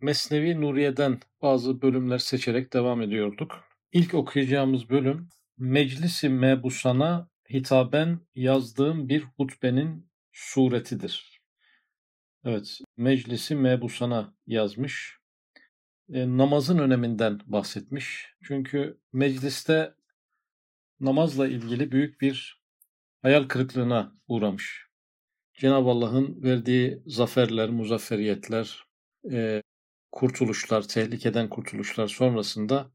Mesnevi Nuriye'den bazı bölümler seçerek devam ediyorduk. İlk okuyacağımız bölüm Meclisi Mebusana hitaben yazdığım bir hutbenin suretidir. Evet, Meclisi Mebusana yazmış. E, namazın öneminden bahsetmiş. Çünkü mecliste namazla ilgili büyük bir hayal kırıklığına uğramış. Cenab-ı Allah'ın verdiği zaferler, muzafferiyetler, e, kurtuluşlar, tehlikeden kurtuluşlar sonrasında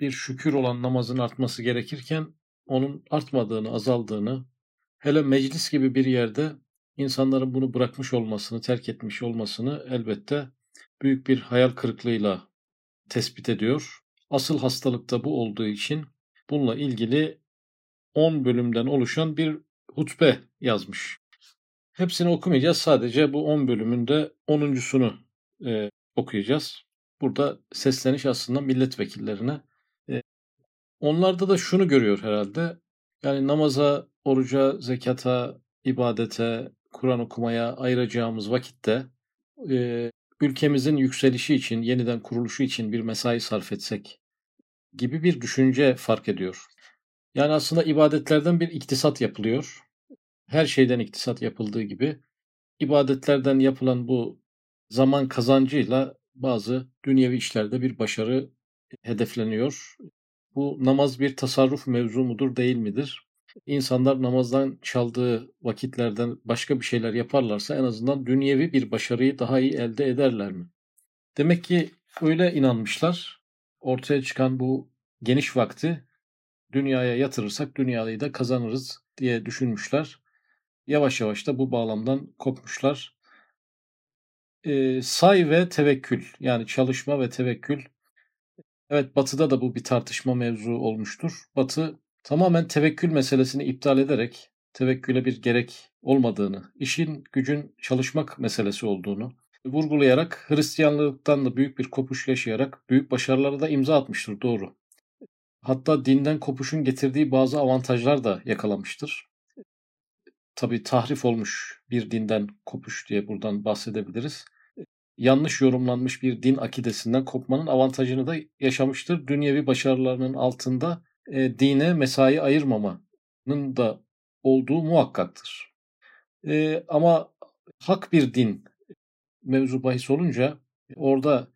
bir şükür olan namazın artması gerekirken onun artmadığını, azaldığını, hele meclis gibi bir yerde insanların bunu bırakmış olmasını, terk etmiş olmasını elbette büyük bir hayal kırıklığıyla tespit ediyor. Asıl hastalık da bu olduğu için bununla ilgili 10 bölümden oluşan bir hutbe yazmış. Hepsini okumayacağız. Sadece bu 10 bölümünde 10.sunu e, okuyacağız. Burada sesleniş aslında milletvekillerine. E, onlarda da şunu görüyor herhalde. Yani namaza, oruca, zekata, ibadete, Kur'an okumaya ayıracağımız vakitte e, ülkemizin yükselişi için, yeniden kuruluşu için bir mesai sarf etsek gibi bir düşünce fark ediyor. Yani aslında ibadetlerden bir iktisat yapılıyor. Her şeyden iktisat yapıldığı gibi ibadetlerden yapılan bu zaman kazancıyla bazı dünyevi işlerde bir başarı hedefleniyor. Bu namaz bir tasarruf mevzu mudur değil midir? İnsanlar namazdan çaldığı vakitlerden başka bir şeyler yaparlarsa en azından dünyevi bir başarıyı daha iyi elde ederler mi? Demek ki öyle inanmışlar. Ortaya çıkan bu geniş vakti dünyaya yatırırsak dünyayı da kazanırız diye düşünmüşler. Yavaş yavaş da bu bağlamdan kopmuşlar. E, say ve tevekkül yani çalışma ve tevekkül. Evet Batı'da da bu bir tartışma mevzu olmuştur. Batı tamamen tevekkül meselesini iptal ederek tevekküle bir gerek olmadığını, işin gücün çalışmak meselesi olduğunu vurgulayarak Hristiyanlıktan da büyük bir kopuş yaşayarak büyük başarılara da imza atmıştır doğru. Hatta dinden kopuşun getirdiği bazı avantajlar da yakalamıştır. Tabi tahrif olmuş bir dinden kopuş diye buradan bahsedebiliriz. Yanlış yorumlanmış bir din akidesinden kopmanın avantajını da yaşamıştır. Dünyevi başarılarının altında e, dine mesai ayırmamanın da olduğu muhakkaktır. E, ama hak bir din mevzu bahis olunca orada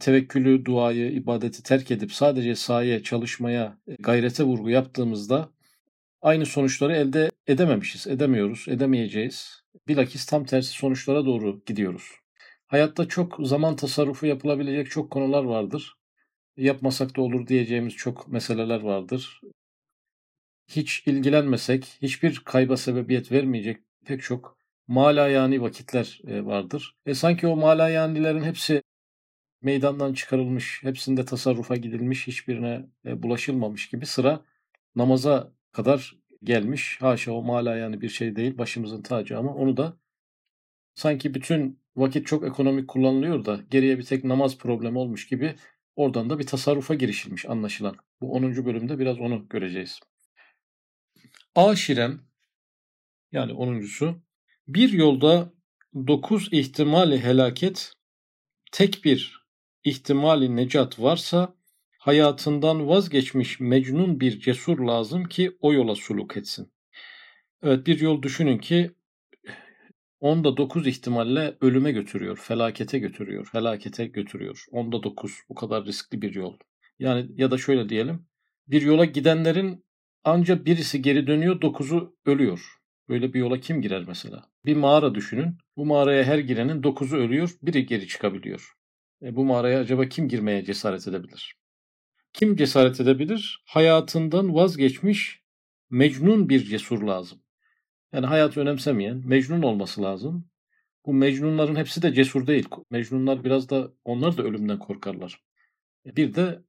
tevekkülü, duayı, ibadeti terk edip sadece sahaya, çalışmaya, e, gayrete vurgu yaptığımızda aynı sonuçları elde edememişiz, edemiyoruz, edemeyeceğiz. Bilakis tam tersi sonuçlara doğru gidiyoruz. Hayatta çok zaman tasarrufu yapılabilecek çok konular vardır. Yapmasak da olur diyeceğimiz çok meseleler vardır. Hiç ilgilenmesek, hiçbir kayba sebebiyet vermeyecek pek çok malayani vakitler e, vardır. E sanki o malayanilerin hepsi meydandan çıkarılmış, hepsinde tasarrufa gidilmiş, hiçbirine e, bulaşılmamış gibi sıra namaza kadar gelmiş. Haşa o mala yani bir şey değil, başımızın tacı ama onu da sanki bütün vakit çok ekonomik kullanılıyor da geriye bir tek namaz problemi olmuş gibi oradan da bir tasarrufa girişilmiş anlaşılan. Bu 10. bölümde biraz onu göreceğiz. Aşiren yani 10.sü bir yolda 9 ihtimali helaket tek bir ihtimali necat varsa hayatından vazgeçmiş mecnun bir cesur lazım ki o yola suluk etsin. Evet bir yol düşünün ki onda dokuz ihtimalle ölüme götürüyor, felakete götürüyor, felakete götürüyor. Onda dokuz bu kadar riskli bir yol. Yani ya da şöyle diyelim bir yola gidenlerin ancak birisi geri dönüyor, dokuzu ölüyor. Böyle bir yola kim girer mesela? Bir mağara düşünün. Bu mağaraya her girenin dokuzu ölüyor, biri geri çıkabiliyor. E, bu mağaraya acaba kim girmeye cesaret edebilir? Kim cesaret edebilir? Hayatından vazgeçmiş mecnun bir cesur lazım. Yani hayatı önemsemeyen, mecnun olması lazım. Bu mecnunların hepsi de cesur değil. Mecnunlar biraz da onlar da ölümden korkarlar. E, bir de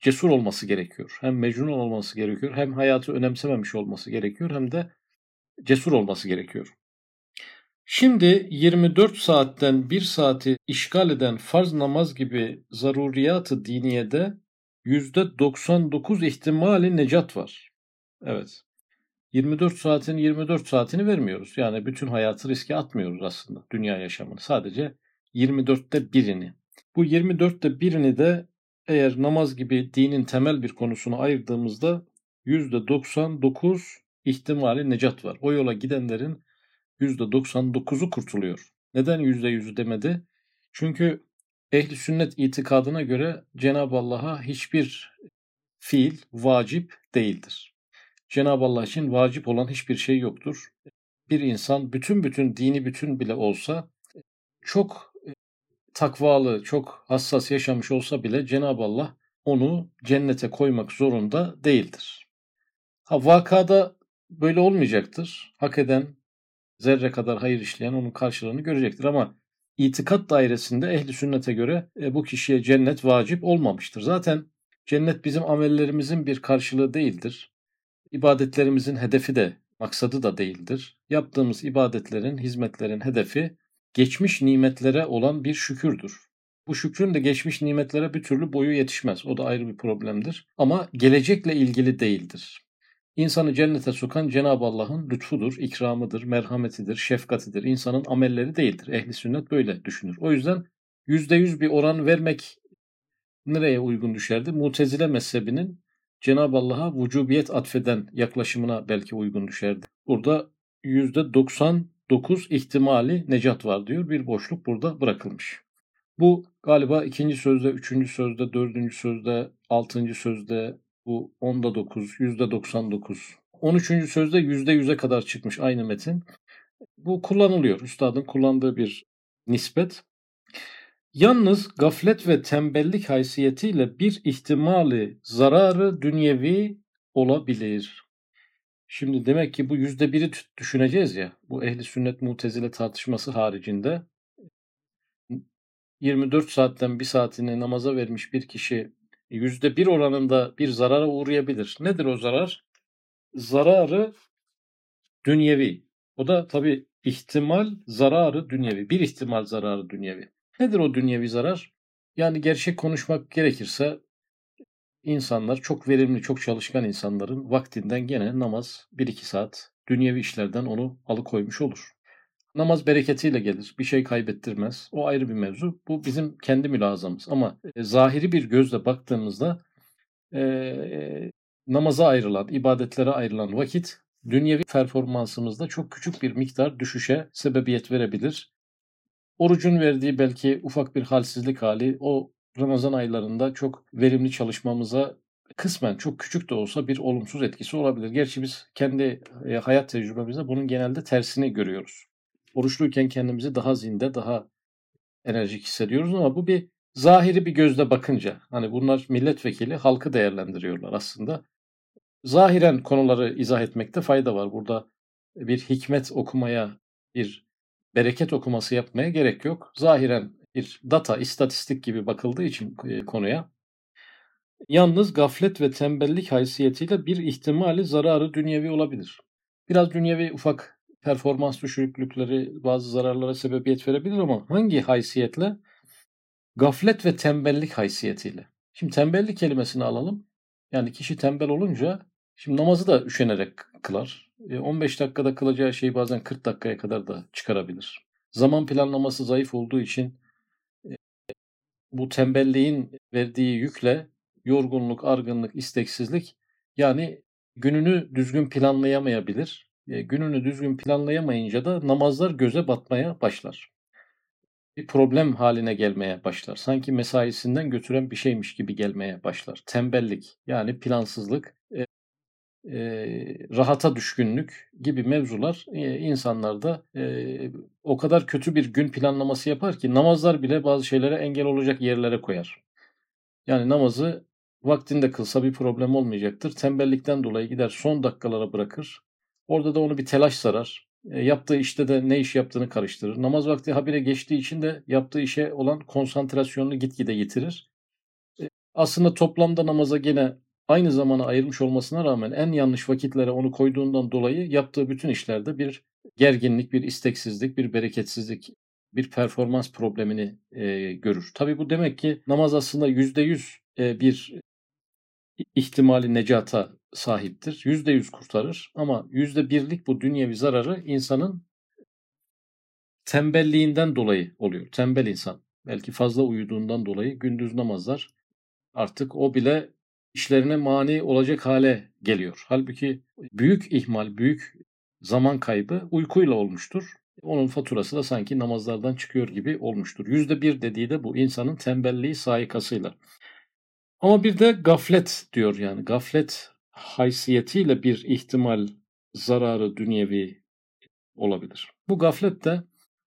cesur olması gerekiyor. Hem mecnun olması gerekiyor, hem hayatı önemsememiş olması gerekiyor, hem de cesur olması gerekiyor. Şimdi 24 saatten 1 saati işgal eden farz namaz gibi zaruriyatı diniyede %99 ihtimali necat var. Evet. 24 saatin 24 saatini vermiyoruz. Yani bütün hayatı riske atmıyoruz aslında dünya yaşamını. Sadece 24'te birini. Bu 24'te birini de eğer namaz gibi dinin temel bir konusunu ayırdığımızda %99 ihtimali necat var. O yola gidenlerin %99'u kurtuluyor. Neden %100'ü demedi? Çünkü ehli sünnet itikadına göre Cenab-ı Allah'a hiçbir fiil vacip değildir. Cenab-ı Allah için vacip olan hiçbir şey yoktur. Bir insan bütün bütün dini bütün bile olsa çok takvalı, çok hassas yaşamış olsa bile Cenab-ı Allah onu cennete koymak zorunda değildir. Ha vakada böyle olmayacaktır. Hak eden, zerre kadar hayır işleyen onun karşılığını görecektir ama itikat dairesinde ehli sünnete göre e, bu kişiye cennet vacip olmamıştır. Zaten cennet bizim amellerimizin bir karşılığı değildir. İbadetlerimizin hedefi de maksadı da değildir. Yaptığımız ibadetlerin, hizmetlerin hedefi geçmiş nimetlere olan bir şükürdür. Bu şükrün de geçmiş nimetlere bir türlü boyu yetişmez. O da ayrı bir problemdir. Ama gelecekle ilgili değildir. İnsanı cennete sokan Cenab-ı Allah'ın lütfudur, ikramıdır, merhametidir, şefkatidir. İnsanın amelleri değildir. Ehli sünnet böyle düşünür. O yüzden yüzde yüz bir oran vermek nereye uygun düşerdi? Mutezile mezhebinin Cenab-ı Allah'a vücubiyet atfeden yaklaşımına belki uygun düşerdi. Burada yüzde 99 ihtimali necat var diyor. Bir boşluk burada bırakılmış. Bu galiba ikinci sözde, üçüncü sözde, dördüncü sözde, altıncı sözde, bu onda dokuz, yüzde doksan dokuz. On üçüncü sözde yüzde yüze kadar çıkmış aynı metin. Bu kullanılıyor. Üstadın kullandığı bir nispet. Yalnız gaflet ve tembellik haysiyetiyle bir ihtimali zararı dünyevi olabilir. Şimdi demek ki bu yüzde biri düşüneceğiz ya. Bu ehli sünnet mutezile tartışması haricinde 24 saatten bir saatini namaza vermiş bir kişi yüzde bir oranında bir zarara uğrayabilir. Nedir o zarar? Zararı dünyevi. O da tabi ihtimal zararı dünyevi. Bir ihtimal zararı dünyevi. Nedir o dünyevi zarar? Yani gerçek konuşmak gerekirse insanlar çok verimli, çok çalışkan insanların vaktinden gene namaz 1-2 saat dünyevi işlerden onu alıkoymuş olur. Namaz bereketiyle gelir. Bir şey kaybettirmez. O ayrı bir mevzu. Bu bizim kendi mülazamız. Ama e, zahiri bir gözle baktığımızda e, e, namaza ayrılan, ibadetlere ayrılan vakit dünyevi performansımızda çok küçük bir miktar düşüşe sebebiyet verebilir. Orucun verdiği belki ufak bir halsizlik hali o Ramazan aylarında çok verimli çalışmamıza kısmen çok küçük de olsa bir olumsuz etkisi olabilir. Gerçi biz kendi e, hayat tecrübemizde bunun genelde tersini görüyoruz oruçluyken kendimizi daha zinde, daha enerjik hissediyoruz ama bu bir zahiri bir gözle bakınca hani bunlar milletvekili halkı değerlendiriyorlar aslında. Zahiren konuları izah etmekte fayda var. Burada bir hikmet okumaya, bir bereket okuması yapmaya gerek yok. Zahiren bir data, istatistik gibi bakıldığı için e, konuya yalnız gaflet ve tembellik haysiyetiyle bir ihtimali zararı dünyevi olabilir. Biraz dünyevi ufak performans düşüklükleri bazı zararlara sebebiyet verebilir ama hangi haysiyetle? Gaflet ve tembellik haysiyetiyle. Şimdi tembellik kelimesini alalım. Yani kişi tembel olunca şimdi namazı da üşenerek kılar. 15 e, dakikada kılacağı şeyi bazen 40 dakikaya kadar da çıkarabilir. Zaman planlaması zayıf olduğu için e, bu tembelliğin verdiği yükle yorgunluk, argınlık, isteksizlik yani gününü düzgün planlayamayabilir e, gününü düzgün planlayamayınca da namazlar göze batmaya başlar. Bir problem haline gelmeye başlar. Sanki mesaisinden götüren bir şeymiş gibi gelmeye başlar. Tembellik yani plansızlık, e, rahata düşkünlük gibi mevzular e, insanlarda e, o kadar kötü bir gün planlaması yapar ki namazlar bile bazı şeylere engel olacak yerlere koyar. Yani namazı vaktinde kılsa bir problem olmayacaktır. Tembellikten dolayı gider son dakikalara bırakır. Orada da onu bir telaş sarar. E, yaptığı işte de ne iş yaptığını karıştırır. Namaz vakti habire geçtiği için de yaptığı işe olan konsantrasyonunu gitgide yitirir. E, aslında toplamda namaza gene aynı zamana ayırmış olmasına rağmen en yanlış vakitlere onu koyduğundan dolayı yaptığı bütün işlerde bir gerginlik, bir isteksizlik, bir bereketsizlik, bir performans problemini e, görür. Tabii bu demek ki namaz aslında yüzde yüz e, bir ihtimali necata sahiptir. Yüzde yüz kurtarır ama yüzde birlik bu dünyevi zararı insanın tembelliğinden dolayı oluyor. Tembel insan. Belki fazla uyuduğundan dolayı gündüz namazlar artık o bile işlerine mani olacak hale geliyor. Halbuki büyük ihmal, büyük zaman kaybı uykuyla olmuştur. Onun faturası da sanki namazlardan çıkıyor gibi olmuştur. Yüzde bir dediği de bu insanın tembelliği sayikasıyla. Ama bir de gaflet diyor yani. Gaflet haysiyetiyle bir ihtimal zararı dünyevi olabilir. Bu gaflet de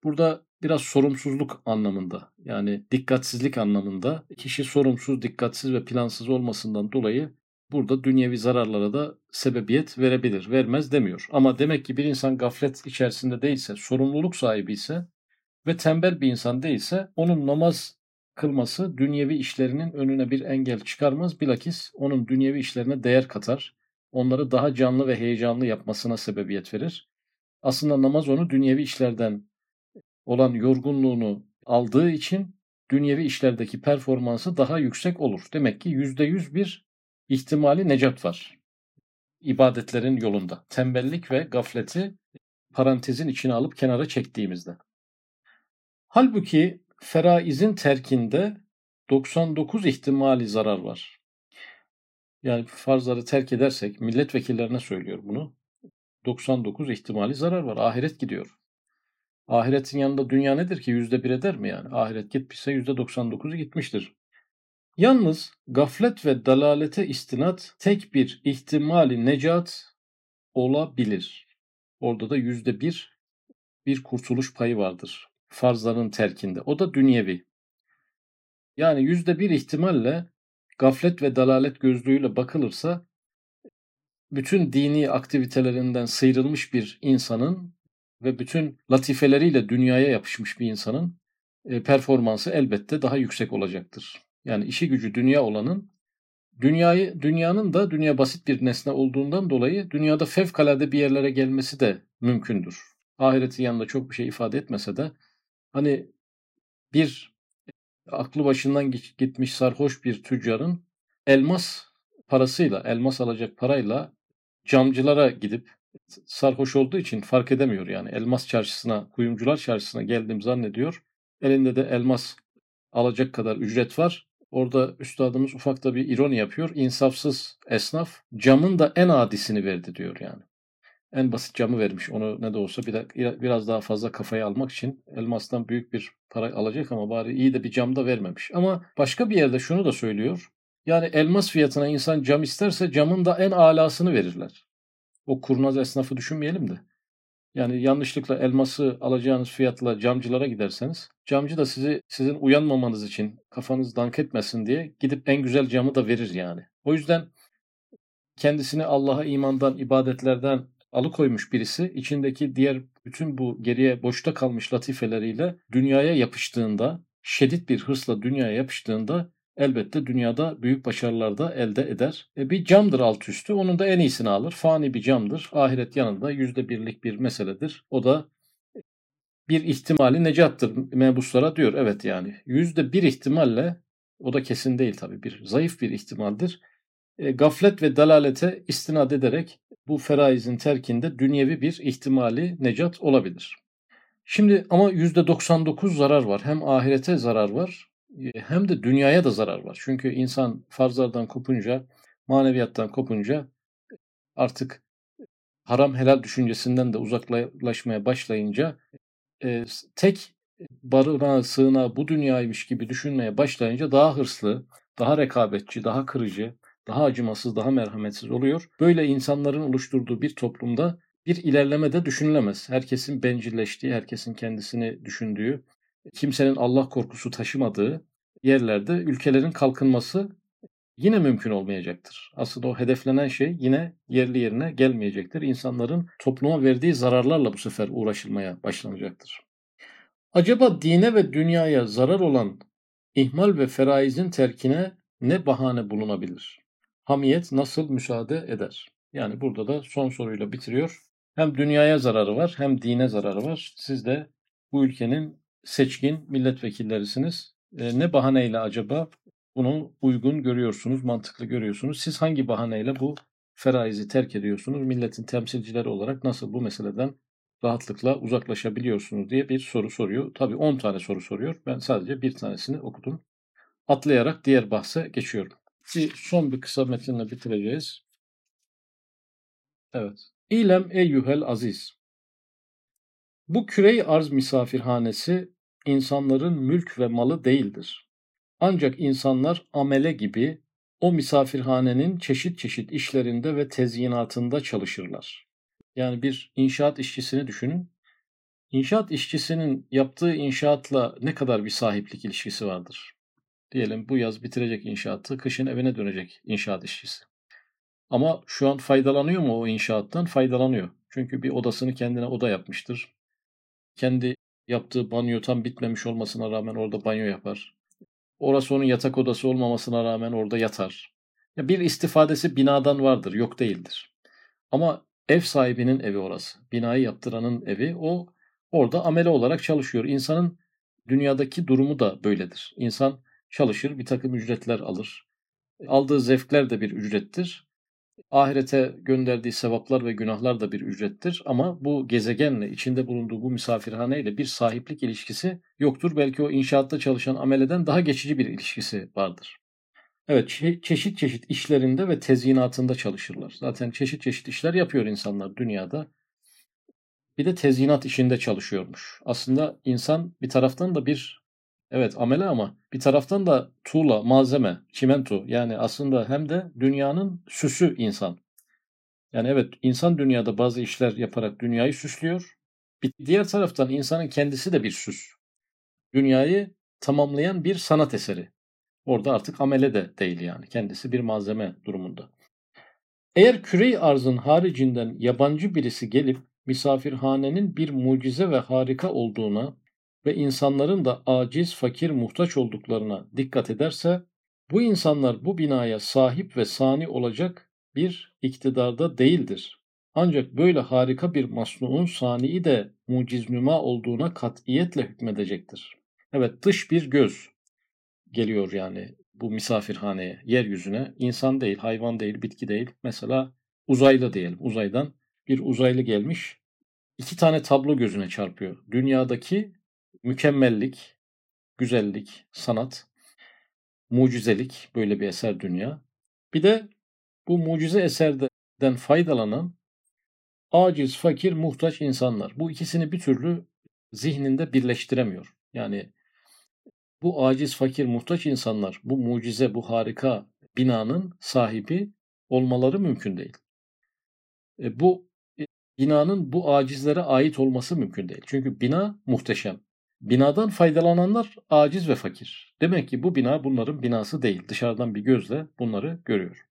burada biraz sorumsuzluk anlamında yani dikkatsizlik anlamında kişi sorumsuz, dikkatsiz ve plansız olmasından dolayı burada dünyevi zararlara da sebebiyet verebilir. Vermez demiyor. Ama demek ki bir insan gaflet içerisinde değilse, sorumluluk sahibi ise ve tembel bir insan değilse onun namaz kılması dünyevi işlerinin önüne bir engel çıkarmaz. Bilakis onun dünyevi işlerine değer katar. Onları daha canlı ve heyecanlı yapmasına sebebiyet verir. Aslında namaz onu dünyevi işlerden olan yorgunluğunu aldığı için dünyevi işlerdeki performansı daha yüksek olur. Demek ki yüzde yüz bir ihtimali necat var. İbadetlerin yolunda. Tembellik ve gafleti parantezin içine alıp kenara çektiğimizde. Halbuki feraizin terkinde 99 ihtimali zarar var. Yani farzları terk edersek milletvekillerine söylüyor bunu. 99 ihtimali zarar var. Ahiret gidiyor. Ahiretin yanında dünya nedir ki? Yüzde bir eder mi yani? Ahiret gitmişse yüzde 99'u gitmiştir. Yalnız gaflet ve dalalete istinat tek bir ihtimali necat olabilir. Orada da yüzde bir bir kurtuluş payı vardır. Farzların terkinde. O da dünyevi. Yani yüzde bir ihtimalle gaflet ve dalalet gözlüğüyle bakılırsa bütün dini aktivitelerinden sıyrılmış bir insanın ve bütün latifeleriyle dünyaya yapışmış bir insanın e, performansı elbette daha yüksek olacaktır. Yani işi gücü dünya olanın dünyayı dünyanın da dünya basit bir nesne olduğundan dolayı dünyada fevkalade bir yerlere gelmesi de mümkündür. Ahiretin yanında çok bir şey ifade etmese de hani bir aklı başından gitmiş sarhoş bir tüccarın elmas parasıyla, elmas alacak parayla camcılara gidip sarhoş olduğu için fark edemiyor yani. Elmas çarşısına, kuyumcular çarşısına geldim zannediyor. Elinde de elmas alacak kadar ücret var. Orada üstadımız ufakta bir ironi yapıyor. İnsafsız esnaf camın da en adisini verdi diyor yani. En basit camı vermiş. Onu ne de olsa biraz daha fazla kafaya almak için elmastan büyük bir para alacak ama bari iyi de bir cam da vermemiş. Ama başka bir yerde şunu da söylüyor. Yani elmas fiyatına insan cam isterse camın da en alasını verirler o kurnaz esnafı düşünmeyelim de. Yani yanlışlıkla elması alacağınız fiyatla camcılara giderseniz camcı da sizi sizin uyanmamanız için kafanız dank etmesin diye gidip en güzel camı da verir yani. O yüzden kendisini Allah'a imandan, ibadetlerden alıkoymuş birisi içindeki diğer bütün bu geriye boşta kalmış latifeleriyle dünyaya yapıştığında, şiddet bir hırsla dünyaya yapıştığında elbette dünyada büyük başarılar da elde eder. E, bir camdır alt üstü. Onun da en iyisini alır. Fani bir camdır. Ahiret yanında yüzde birlik bir meseledir. O da bir ihtimali necattır mebuslara diyor. Evet yani yüzde bir ihtimalle o da kesin değil tabii bir zayıf bir ihtimaldir. E, gaflet ve dalalete istinad ederek bu feraizin terkinde dünyevi bir ihtimali necat olabilir. Şimdi ama yüzde 99 zarar var. Hem ahirete zarar var hem de dünyaya da zarar var. Çünkü insan farzlardan kopunca, maneviyattan kopunca artık haram helal düşüncesinden de uzaklaşmaya başlayınca e, tek barınağı sığınağı bu dünyaymış gibi düşünmeye başlayınca daha hırslı, daha rekabetçi, daha kırıcı, daha acımasız, daha merhametsiz oluyor. Böyle insanların oluşturduğu bir toplumda bir ilerleme de düşünülemez. Herkesin bencilleştiği, herkesin kendisini düşündüğü, kimsenin Allah korkusu taşımadığı yerlerde ülkelerin kalkınması yine mümkün olmayacaktır. Aslında o hedeflenen şey yine yerli yerine gelmeyecektir. İnsanların topluma verdiği zararlarla bu sefer uğraşılmaya başlanacaktır. Acaba dine ve dünyaya zarar olan ihmal ve feraizin terkine ne bahane bulunabilir? Hamiyet nasıl müsaade eder? Yani burada da son soruyla bitiriyor. Hem dünyaya zararı var hem dine zararı var. Siz de bu ülkenin seçkin milletvekillerisiniz. E, ne bahaneyle acaba bunu uygun görüyorsunuz, mantıklı görüyorsunuz? Siz hangi bahaneyle bu feraizi terk ediyorsunuz? Milletin temsilcileri olarak nasıl bu meseleden rahatlıkla uzaklaşabiliyorsunuz diye bir soru soruyor. Tabii 10 tane soru soruyor. Ben sadece bir tanesini okudum. Atlayarak diğer bahse geçiyorum. Bir, son bir kısa metinle bitireceğiz. Evet. İlem eyyuhel aziz. Bu kürey arz misafirhanesi insanların mülk ve malı değildir. Ancak insanlar amele gibi o misafirhanenin çeşit çeşit işlerinde ve tezyinatında çalışırlar. Yani bir inşaat işçisini düşünün. İnşaat işçisinin yaptığı inşaatla ne kadar bir sahiplik ilişkisi vardır? Diyelim bu yaz bitirecek inşaatı, kışın evine dönecek inşaat işçisi. Ama şu an faydalanıyor mu o inşaattan? Faydalanıyor. Çünkü bir odasını kendine oda yapmıştır. Kendi yaptığı banyo tam bitmemiş olmasına rağmen orada banyo yapar. Orası onun yatak odası olmamasına rağmen orada yatar. Ya bir istifadesi binadan vardır, yok değildir. Ama ev sahibinin evi orası. Binayı yaptıranın evi o orada amele olarak çalışıyor. İnsanın dünyadaki durumu da böyledir. İnsan çalışır, bir takım ücretler alır. Aldığı zevkler de bir ücrettir. Ahirete gönderdiği sevaplar ve günahlar da bir ücrettir. Ama bu gezegenle, içinde bulunduğu bu misafirhaneyle bir sahiplik ilişkisi yoktur. Belki o inşaatta çalışan ameleden daha geçici bir ilişkisi vardır. Evet, çeşit çeşit işlerinde ve tezyinatında çalışırlar. Zaten çeşit çeşit işler yapıyor insanlar dünyada. Bir de tezyinat işinde çalışıyormuş. Aslında insan bir taraftan da bir evet amele ama bir taraftan da tuğla, malzeme, çimento yani aslında hem de dünyanın süsü insan. Yani evet insan dünyada bazı işler yaparak dünyayı süslüyor. Bir diğer taraftan insanın kendisi de bir süs. Dünyayı tamamlayan bir sanat eseri. Orada artık amele de değil yani. Kendisi bir malzeme durumunda. Eğer kürey arzın haricinden yabancı birisi gelip misafirhanenin bir mucize ve harika olduğuna ve insanların da aciz, fakir, muhtaç olduklarına dikkat ederse, bu insanlar bu binaya sahip ve sani olacak bir iktidarda değildir. Ancak böyle harika bir masnuun sani'i de muciznüma olduğuna katiyetle hükmedecektir. Evet dış bir göz, geliyor yani bu misafirhaneye, yeryüzüne. insan değil, hayvan değil, bitki değil. Mesela uzaylı diyelim. Uzaydan bir uzaylı gelmiş. iki tane tablo gözüne çarpıyor. Dünyadaki mükemmellik, güzellik, sanat, mucizelik böyle bir eser dünya. Bir de bu mucize eserden faydalanan aciz, fakir, muhtaç insanlar. Bu ikisini bir türlü zihninde birleştiremiyor. Yani bu aciz, fakir, muhtaç insanlar bu mucize, bu harika binanın sahibi olmaları mümkün değil. E, bu e, binanın bu acizlere ait olması mümkün değil. Çünkü bina muhteşem. Binadan faydalananlar aciz ve fakir. Demek ki bu bina bunların binası değil. Dışarıdan bir gözle bunları görüyor.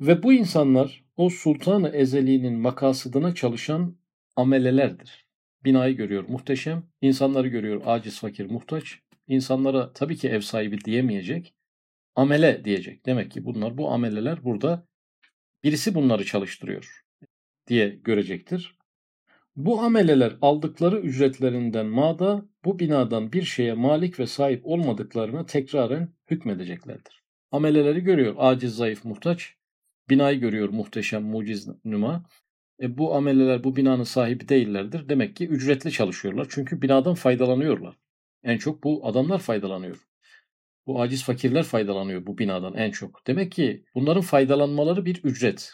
Ve bu insanlar o sultanı ezeliğinin makasıdına çalışan amelelerdir. Binayı görüyor muhteşem, insanları görüyor aciz, fakir, muhtaç insanlara tabii ki ev sahibi diyemeyecek. Amele diyecek. Demek ki bunlar bu ameleler burada birisi bunları çalıştırıyor diye görecektir. Bu ameleler aldıkları ücretlerinden mada bu binadan bir şeye malik ve sahip olmadıklarına tekraren hükmedeceklerdir. Ameleleri görüyor aciz, zayıf, muhtaç. Binayı görüyor muhteşem, muciz, nüma. E bu ameleler bu binanın sahibi değillerdir. Demek ki ücretli çalışıyorlar. Çünkü binadan faydalanıyorlar. En çok bu adamlar faydalanıyor. Bu aciz fakirler faydalanıyor bu binadan en çok. Demek ki bunların faydalanmaları bir ücret.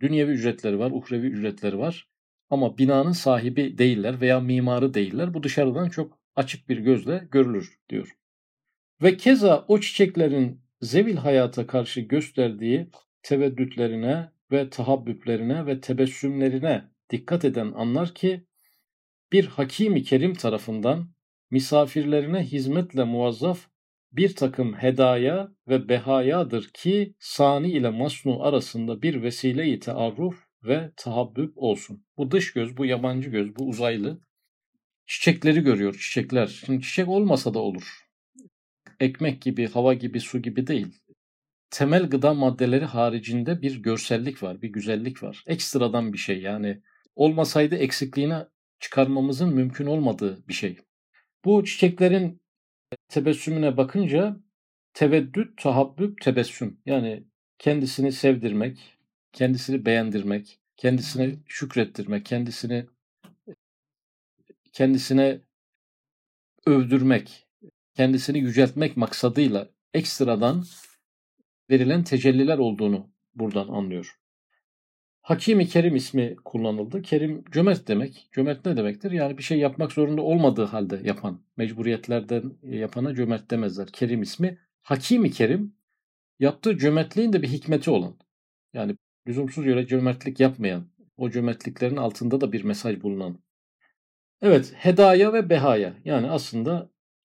Dünyevi ücretleri var, uhrevi ücretleri var. Ama binanın sahibi değiller veya mimarı değiller. Bu dışarıdan çok açık bir gözle görülür diyor. Ve keza o çiçeklerin zevil hayata karşı gösterdiği teveddütlerine ve tahabbüplerine ve tebessümlerine dikkat eden anlar ki bir hakimi kerim tarafından misafirlerine hizmetle muvazzaf bir takım hedaya ve behayadır ki sani ile masnu arasında bir vesile-i tearruf ve tahabbüp olsun. Bu dış göz, bu yabancı göz, bu uzaylı çiçekleri görüyor, çiçekler. Şimdi çiçek olmasa da olur. Ekmek gibi, hava gibi, su gibi değil. Temel gıda maddeleri haricinde bir görsellik var, bir güzellik var. Ekstradan bir şey yani olmasaydı eksikliğini çıkarmamızın mümkün olmadığı bir şey. Bu çiçeklerin tebessümüne bakınca teveddüt, tahabbüp, tebessüm. Yani kendisini sevdirmek, kendisini beğendirmek, kendisini şükrettirmek, kendisini kendisine övdürmek, kendisini yüceltmek maksadıyla ekstradan verilen tecelliler olduğunu buradan anlıyor. Hakimi Kerim ismi kullanıldı. Kerim cömert demek. Cömert ne demektir? Yani bir şey yapmak zorunda olmadığı halde yapan, mecburiyetlerden yapana cömert demezler. Kerim ismi. Hakimi Kerim yaptığı cömertliğin de bir hikmeti olan. Yani lüzumsuz yere cömertlik yapmayan, o cömertliklerin altında da bir mesaj bulunan. Evet, hedaya ve behaya. Yani aslında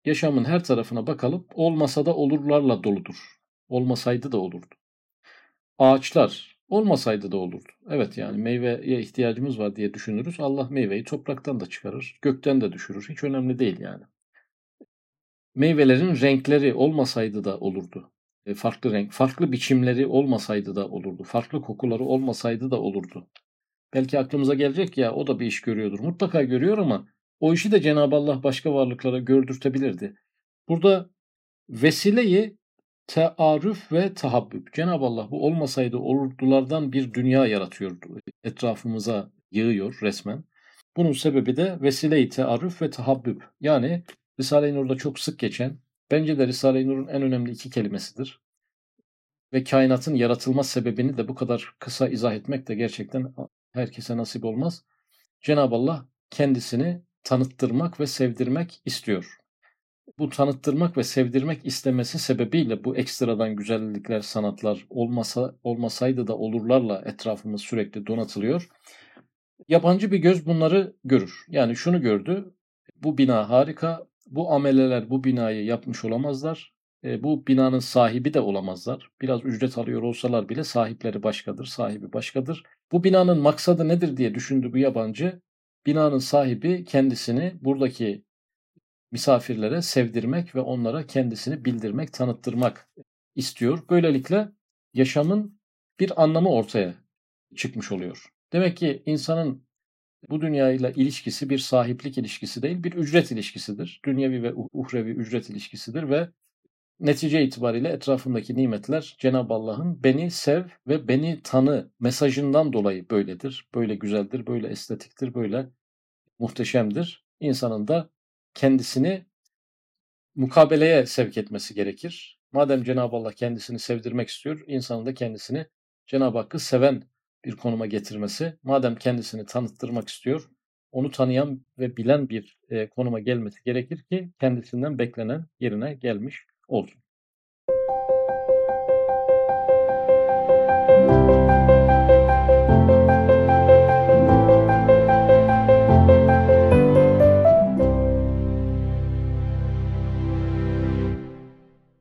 yaşamın her tarafına bakalım. Olmasa da olurlarla doludur. Olmasaydı da olurdu. Ağaçlar olmasaydı da olurdu. Evet yani meyveye ihtiyacımız var diye düşünürüz. Allah meyveyi topraktan da çıkarır, gökten de düşürür. Hiç önemli değil yani. Meyvelerin renkleri olmasaydı da olurdu. E, farklı renk, farklı biçimleri olmasaydı da olurdu. Farklı kokuları olmasaydı da olurdu. Belki aklımıza gelecek ya o da bir iş görüyordur. Mutlaka görüyor ama o işi de Cenab-ı Allah başka varlıklara gördürtebilirdi. Burada vesileyi tearüf ve tahabbüp. Cenab-ı Allah bu olmasaydı olurdulardan bir dünya yaratıyor. Etrafımıza yığıyor resmen. Bunun sebebi de vesile-i tearüf ve tahabbüp. Yani Risale-i Nur'da çok sık geçen, bence de Risale-i Nur'un en önemli iki kelimesidir. Ve kainatın yaratılma sebebini de bu kadar kısa izah etmek de gerçekten herkese nasip olmaz. Cenab-ı Allah kendisini tanıttırmak ve sevdirmek istiyor. Bu tanıttırmak ve sevdirmek istemesi sebebiyle bu ekstradan güzellikler, sanatlar olmasa olmasaydı da olurlarla etrafımız sürekli donatılıyor. Yabancı bir göz bunları görür. Yani şunu gördü. Bu bina harika. Bu ameleler bu binayı yapmış olamazlar. E, bu binanın sahibi de olamazlar. Biraz ücret alıyor olsalar bile sahipleri başkadır, sahibi başkadır. Bu binanın maksadı nedir diye düşündü bu yabancı. Binanın sahibi kendisini buradaki misafirlere sevdirmek ve onlara kendisini bildirmek, tanıttırmak istiyor. Böylelikle yaşamın bir anlamı ortaya çıkmış oluyor. Demek ki insanın bu dünyayla ilişkisi bir sahiplik ilişkisi değil, bir ücret ilişkisidir. Dünyevi ve uhrevi ücret ilişkisidir ve netice itibariyle etrafındaki nimetler Cenab-ı Allah'ın beni sev ve beni tanı mesajından dolayı böyledir. Böyle güzeldir, böyle estetiktir, böyle muhteşemdir. İnsanın da kendisini mukabeleye sevk etmesi gerekir. Madem Cenab-ı Allah kendisini sevdirmek istiyor, insanın da kendisini Cenab-ı Hakk'ı seven bir konuma getirmesi, madem kendisini tanıttırmak istiyor, onu tanıyan ve bilen bir konuma gelmesi gerekir ki kendisinden beklenen yerine gelmiş olsun.